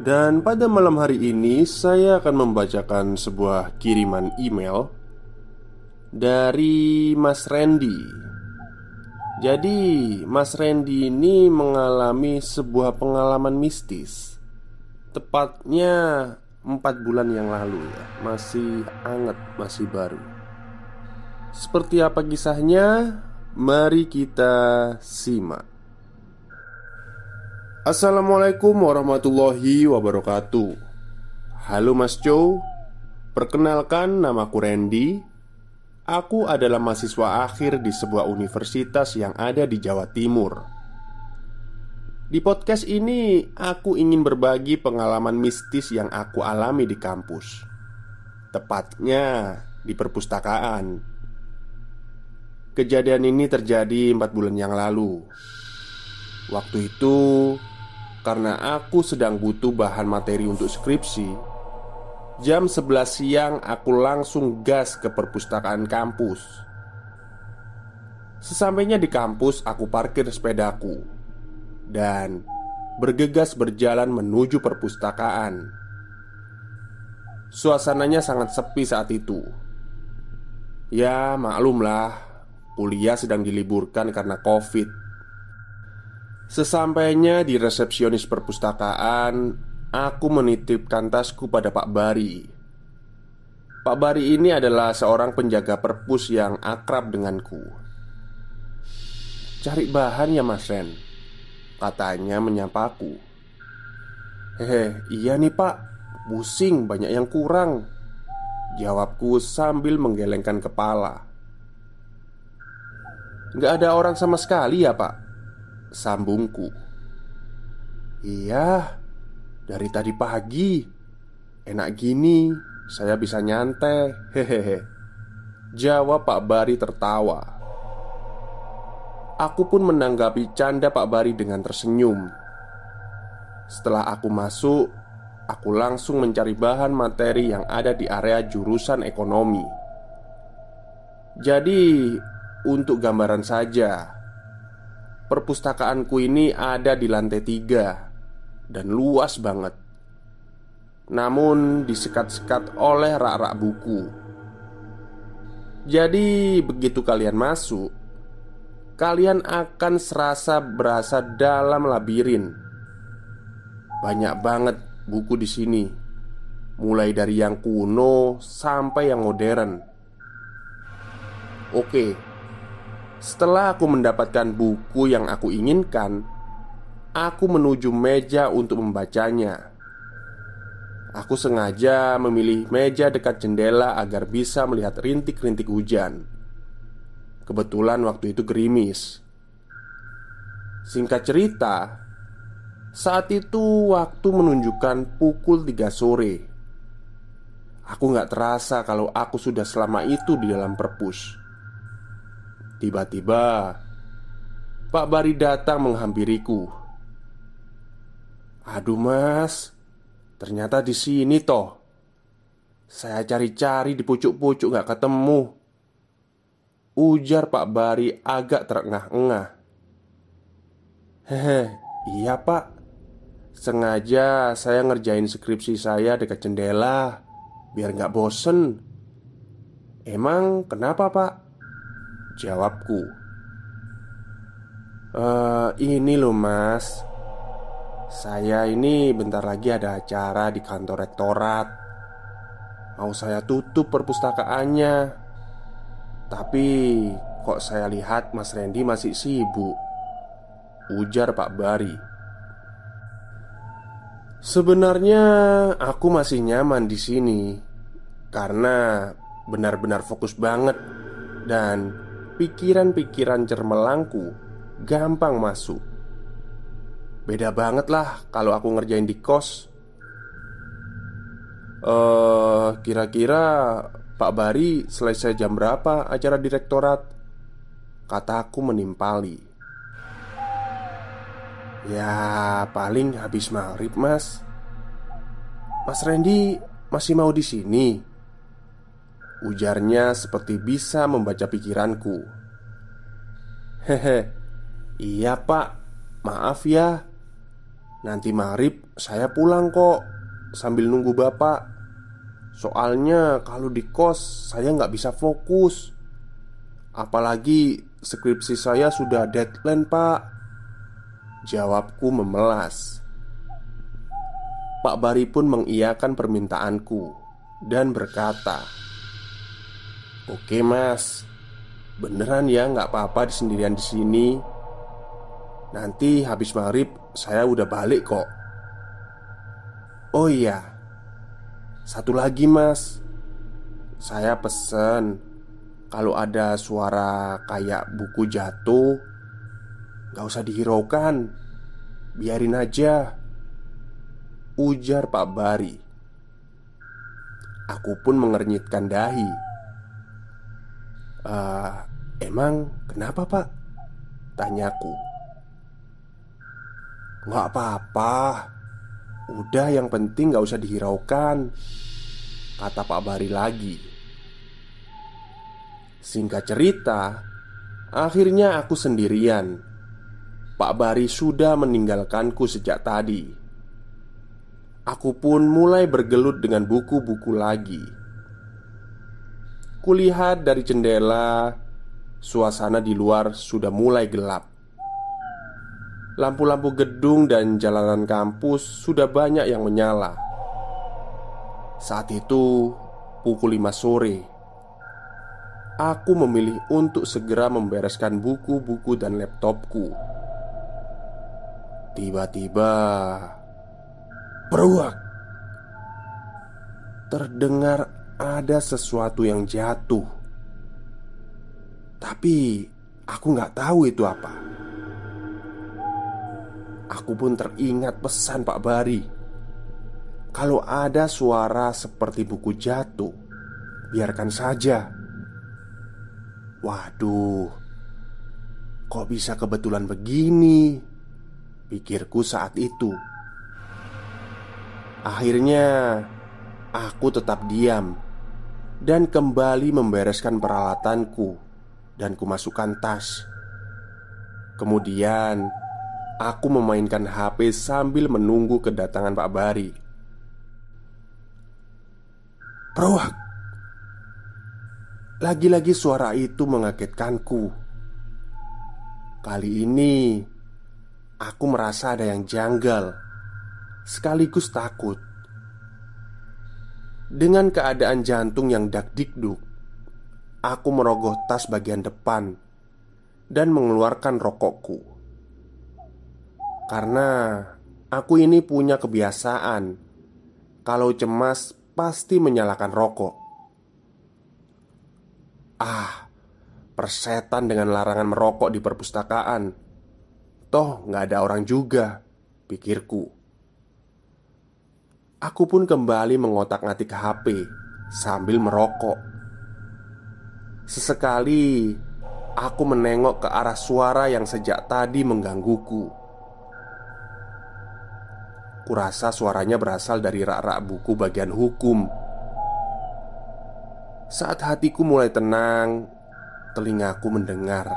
dan pada malam hari ini saya akan membacakan sebuah kiriman email dari Mas Randy. Jadi, Mas Randy ini mengalami sebuah pengalaman mistis. Tepatnya empat bulan yang lalu ya, masih anget, masih baru. Seperti apa kisahnya? Mari kita simak. Assalamualaikum warahmatullahi wabarakatuh. Halo Mas Joe Perkenalkan namaku Randy. Aku adalah mahasiswa akhir di sebuah universitas yang ada di Jawa Timur. Di podcast ini aku ingin berbagi pengalaman mistis yang aku alami di kampus. Tepatnya di perpustakaan. Kejadian ini terjadi empat bulan yang lalu Waktu itu karena aku sedang butuh bahan materi untuk skripsi Jam 11 siang aku langsung gas ke perpustakaan kampus. Sesampainya di kampus aku parkir sepedaku Dan bergegas berjalan menuju perpustakaan. Suasananya sangat sepi saat itu. Ya maklumlah Kuliah sedang diliburkan karena covid Sesampainya di resepsionis perpustakaan, aku menitipkan tasku pada Pak Bari. Pak Bari ini adalah seorang penjaga perpus yang akrab denganku. Cari bahan ya Mas Ren Katanya menyapaku Hehe, iya nih pak Pusing, banyak yang kurang Jawabku sambil menggelengkan kepala Gak ada orang sama sekali ya pak Sambungku. Iya Dari tadi pagi. Enak gini Saya bisa nyantai. Hehehe. Jawab Pak Bari tertawa. Aku pun menanggapi canda Pak Bari dengan tersenyum. Setelah aku masuk Aku langsung mencari bahan materi yang ada di area jurusan ekonomi. Jadi Untuk gambaran saja Perpustakaanku ini ada di lantai tiga Dan luas banget. Namun disekat-sekat oleh rak-rak buku. Jadi begitu kalian masuk Kalian akan serasa berasa dalam labirin. Banyak banget buku di sini Mulai dari yang kuno sampai yang modern. Oke, setelah aku mendapatkan buku yang aku inginkan, aku menuju meja untuk membacanya. Aku sengaja memilih meja dekat jendela agar bisa melihat rintik-rintik hujan. Kebetulan waktu itu gerimis. Singkat cerita, saat itu waktu menunjukkan pukul 3 sore. Aku gak terasa kalau aku sudah selama itu di dalam perpus. Tiba-tiba Pak Bari datang menghampiriku. "Aduh, Mas. Ternyata di sini toh. Saya cari-cari di pucuk-pucuk gak ketemu." Ujar Pak Bari agak terengah-engah. "Hehe, iya, Pak. Sengaja saya ngerjain skripsi saya dekat jendela biar nggak bosen." Emang kenapa, Pak? Jawabku. Uh, Ini loh mas. Saya ini bentar lagi ada acara di kantor rektorat. Mau saya tutup perpustakaannya. Tapi kok saya lihat Mas Randy masih sibuk? Ujar Pak Bari. Sebenarnya aku masih nyaman di sini karena benar-benar fokus banget dan pikiran-pikiran cermelangku gampang masuk. Beda banget lah kalau aku ngerjain di kos Eh, uh, kira-kira Pak Bari selesai jam berapa acara direktorat? Kataku menimpali Ya paling habis maghrib mas Mas Randy masih mau di sini? Ujarnya seperti bisa membaca pikiranku. Hehe Iya pak. Maaf ya. Nanti maghrib saya pulang kok Sambil nunggu bapak. Soalnya kalau di kos saya nggak bisa fokus. Apalagi skripsi saya sudah deadline pak. Jawabku memelas. Pak Bari pun mengiyakan permintaanku Dan berkata Oke mas. Beneran ya nggak apa-apa sendirian di sini. Nanti habis maghrib saya udah balik kok. Oh iya. Satu lagi mas. Saya pesen Kalau ada suara kayak buku jatuh Gak usah dihiraukan. Biarin aja. Ujar Pak Bari. Aku pun mengernyitkan dahi uh, Emang kenapa pak? Tanyaku Gak apa-apa. Udah yang penting gak usah dihiraukan Kata Pak Bari lagi. Singkat cerita Akhirnya aku sendirian. Pak Bari sudah meninggalkanku sejak tadi. Aku pun mulai bergelut dengan buku-buku lagi Kulihat dari jendela Suasana di luar sudah mulai gelap. Lampu-lampu gedung dan jalanan kampus sudah banyak yang menyala. Saat itu pukul 5 sore Aku memilih untuk segera membereskan buku-buku dan laptopku. Tiba-tiba Beruak Terdengar ada sesuatu yang jatuh. Tapi aku nggak tahu itu apa. Aku pun teringat pesan Pak Bari. Kalau ada suara seperti buku jatuh Biarkan saja. Waduh Kok bisa kebetulan begini? Pikirku saat itu. Akhirnya Aku tetap diam Dan kembali membereskan peralatanku Dan kumasukkan tas Kemudian Aku memainkan HP sambil menunggu kedatangan Pak Bari. Proak Lagi-lagi suara itu mengagetkanku. Kali ini aku merasa ada yang janggal, sekaligus takut. Dengan keadaan jantung yang dak-dikduk, aku merogoh tas bagian depan dan mengeluarkan rokokku. Karena aku ini punya kebiasaan Kalau cemas pasti menyalakan rokok. Ah, persetan dengan larangan merokok di perpustakaan. Toh nggak ada orang juga, pikirku Aku pun kembali mengotak-ngatik HP sambil merokok. Sesekali aku menengok ke arah suara yang sejak tadi menggangguku. Kurasa suaranya berasal dari rak-rak buku bagian hukum. Saat hatiku mulai tenang Telingaku mendengar.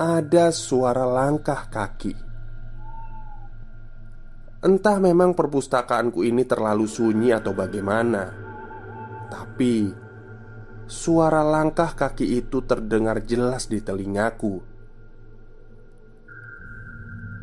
Ada suara langkah kaki Entah memang perpustakaanku ini terlalu sunyi atau bagaimana Tapi Suara langkah kaki itu terdengar jelas di telingaku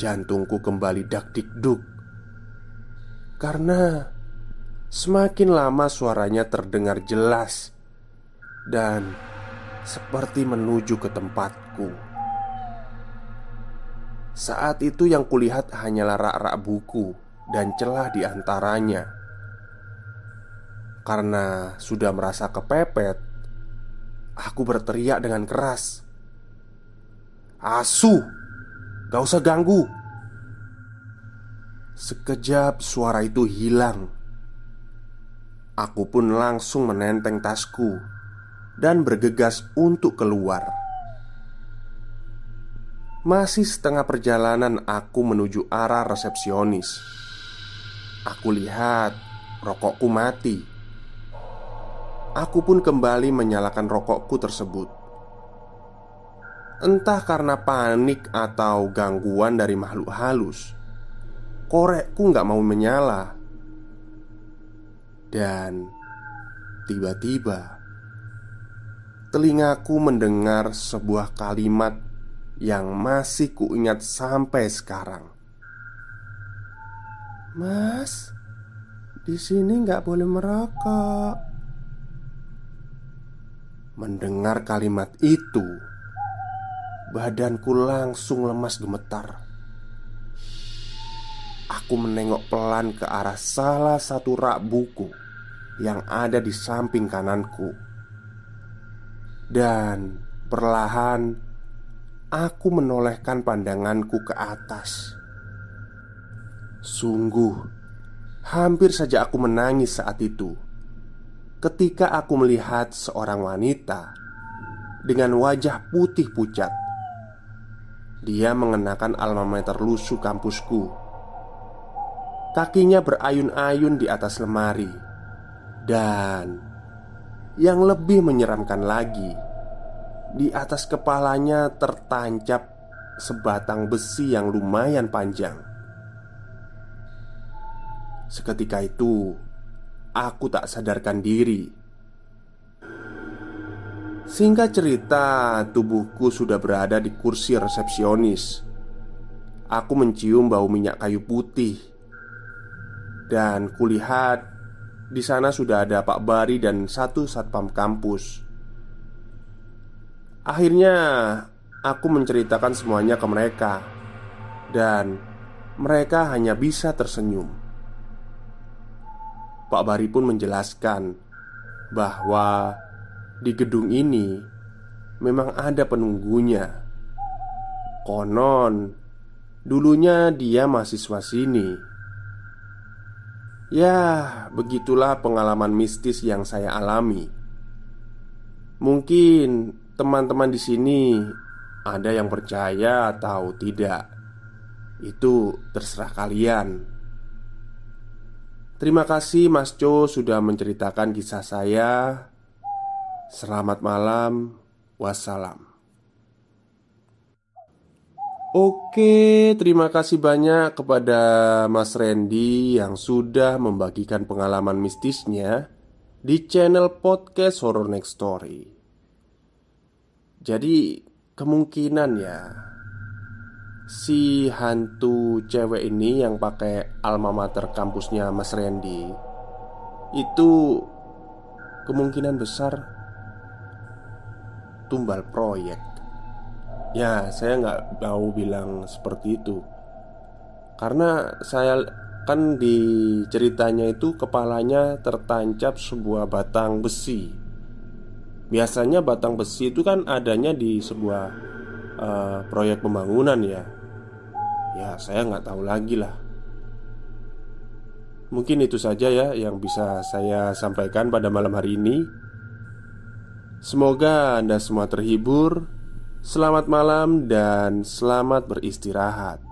Jantungku kembali dak-dikduk karena semakin lama suaranya terdengar jelas dan seperti menuju ke tempatku. Saat itu yang kulihat hanyalah rak-rak buku dan celah di antaranya. Karena sudah merasa kepepet, aku berteriak dengan keras. Asu, gak usah ganggu. Sekejap suara itu hilang. Aku pun langsung menenteng tasku dan bergegas untuk keluar. Masih setengah perjalanan, aku menuju arah resepsionis. Aku lihat rokokku mati. Aku pun kembali menyalakan rokokku tersebut. Entah karena panik atau gangguan dari makhluk halus, korekku nggak mau menyala. Dan tiba-tiba telingaku mendengar sebuah kalimat yang masih kuingat sampai sekarang. Mas, di sini nggak boleh merokok. Mendengar kalimat itu, badanku langsung lemas gemetar. Aku menengok pelan ke arah salah satu rak buku yang ada di samping kananku, dan perlahan aku menolehkan pandanganku ke atas. Sungguh, hampir saja aku menangis saat itu ketika aku melihat seorang wanita dengan wajah putih pucat. Dia mengenakan alma mater lusuh kampusku Kakinya berayun-ayun di atas lemari Dan Yang lebih menyeramkan lagi Di atas kepalanya tertancap Sebatang besi yang lumayan panjang Seketika itu Aku tak sadarkan diri Singkat cerita, tubuhku sudah berada di kursi resepsionis. Aku mencium bau minyak kayu putih dan kulihat di sana sudah ada Pak Bari dan satu satpam kampus. Akhirnya aku menceritakan semuanya ke mereka dan mereka hanya bisa tersenyum. Pak Bari pun menjelaskan bahwa di gedung ini memang ada penunggunya. Konon dulunya dia mahasiswa sini Ya, begitulah pengalaman mistis yang saya alami. Mungkin teman-teman di sini ada yang percaya atau tidak. Itu terserah kalian. Terima kasih Mas Jo sudah menceritakan kisah saya. Selamat malam. Wassalam. Oke, terima kasih banyak kepada Mas Randy yang sudah membagikan pengalaman mistisnya di channel podcast Horror Next Story. Jadi, kemungkinan ya si hantu cewek ini yang pakai alma mater kampusnya Mas Randy itu kemungkinan besar tumbal proyek. Ya, saya nggak mau bilang seperti itu. Karena saya kan di ceritanya itu kepalanya tertancap sebuah batang besi Biasanya batang besi itu kan adanya di sebuah uh, proyek pembangunan ya. Ya, saya nggak tahu lagi lah. Mungkin itu saja ya yang bisa saya sampaikan pada malam hari ini. Semoga Anda semua terhibur. Selamat malam dan selamat beristirahat.